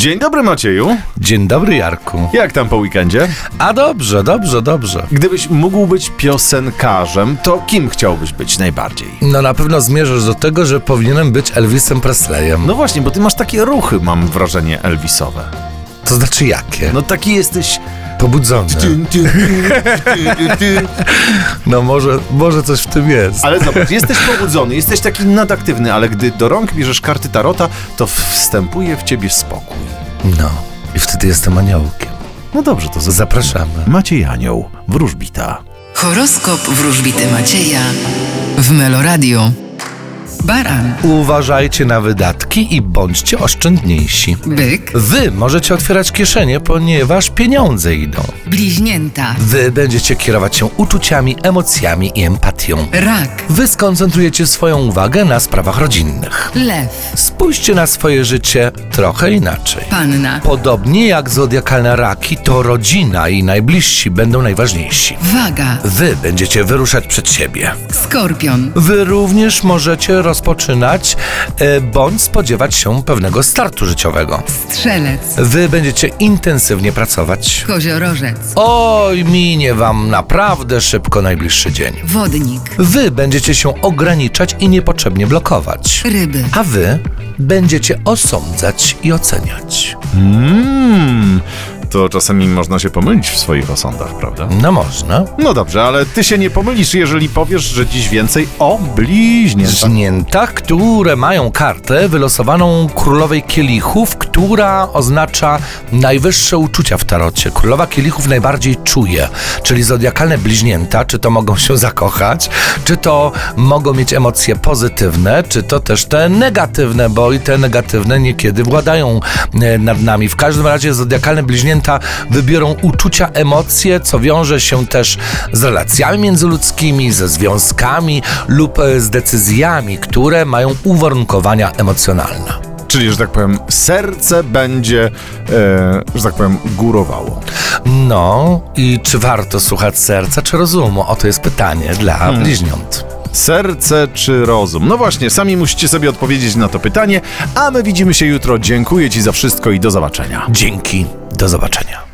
Dzień dobry Macieju. Dzień dobry, Jarku. Jak tam po weekendzie? A dobrze, dobrze, dobrze. Gdybyś mógł być piosenkarzem, to kim chciałbyś być najbardziej? No na pewno zmierzasz do tego, że powinienem być Elvisem Presleyem. No właśnie, bo ty masz takie ruchy, mam wrażenie, Elvisowe. To znaczy jakie? No taki jesteś... Pobudzony. No może, może coś w tym jest. Ale zobacz, jesteś pobudzony, jesteś taki nadaktywny, ale gdy do rąk bierzesz karty tarota, to wstępuje w ciebie spokój. No. I wtedy jestem aniołkiem. No dobrze, to za... Zapraszamy. Maciej Anioł, wróżbita. Horoskop wróżbity Macieja w Meloradio. Baran, Uważajcie na wydatki i bądźcie oszczędniejsi. byk, Wy możecie otwierać kieszenie, ponieważ pieniądze idą. bliźnięta, Wy będziecie kierować się uczuciami, emocjami i empatią. rak, Wy skoncentrujecie swoją uwagę na sprawach rodzinnych. lew, Spójrzcie na swoje życie trochę inaczej. panna, Podobnie jak zodiakalne raki, to rodzina i najbliżsi będą najważniejsi. waga, Wy będziecie wyruszać przed siebie. skorpion, Wy również możecie rozpoczynać e, bądź spodziewać się pewnego startu życiowego. strzelec, Wy będziecie intensywnie pracować. koziorożec, Oj, minie wam naprawdę szybko najbliższy dzień. wodnik, Wy będziecie się ograniczać i niepotrzebnie blokować. ryby, A wy będziecie osądzać i oceniać. Mmm, to czasami można się pomylić w swoich osądach, prawda? No można. No dobrze, ale ty się nie pomylisz, jeżeli powiesz, że dziś więcej o bliźniętach. Żniętach, które mają kartę wylosowaną królowej kielichów, która oznacza najwyższe uczucia w tarocie. Królowa kielichów najbardziej czuje, czyli zodiakalne bliźnięta, czy to mogą się zakochać, czy to mogą mieć emocje pozytywne, czy to też te negatywne, bo i te negatywne niekiedy władają e, nad nami. W każdym razie zodiakalne bliźnięta wybiorą uczucia, emocje, co wiąże się też z relacjami międzyludzkimi, ze związkami lub e, z decyzjami, które mają uwarunkowania emocjonalne. Czyli, że tak powiem, serce będzie, e, że tak powiem, górowało. No i czy warto słuchać serca czy rozumu? Oto jest pytanie dla bliźniąt. Serce czy rozum? No właśnie, sami musicie sobie odpowiedzieć na to pytanie, a my widzimy się jutro. Dziękuję Ci za wszystko i do zobaczenia. Dzięki, do zobaczenia.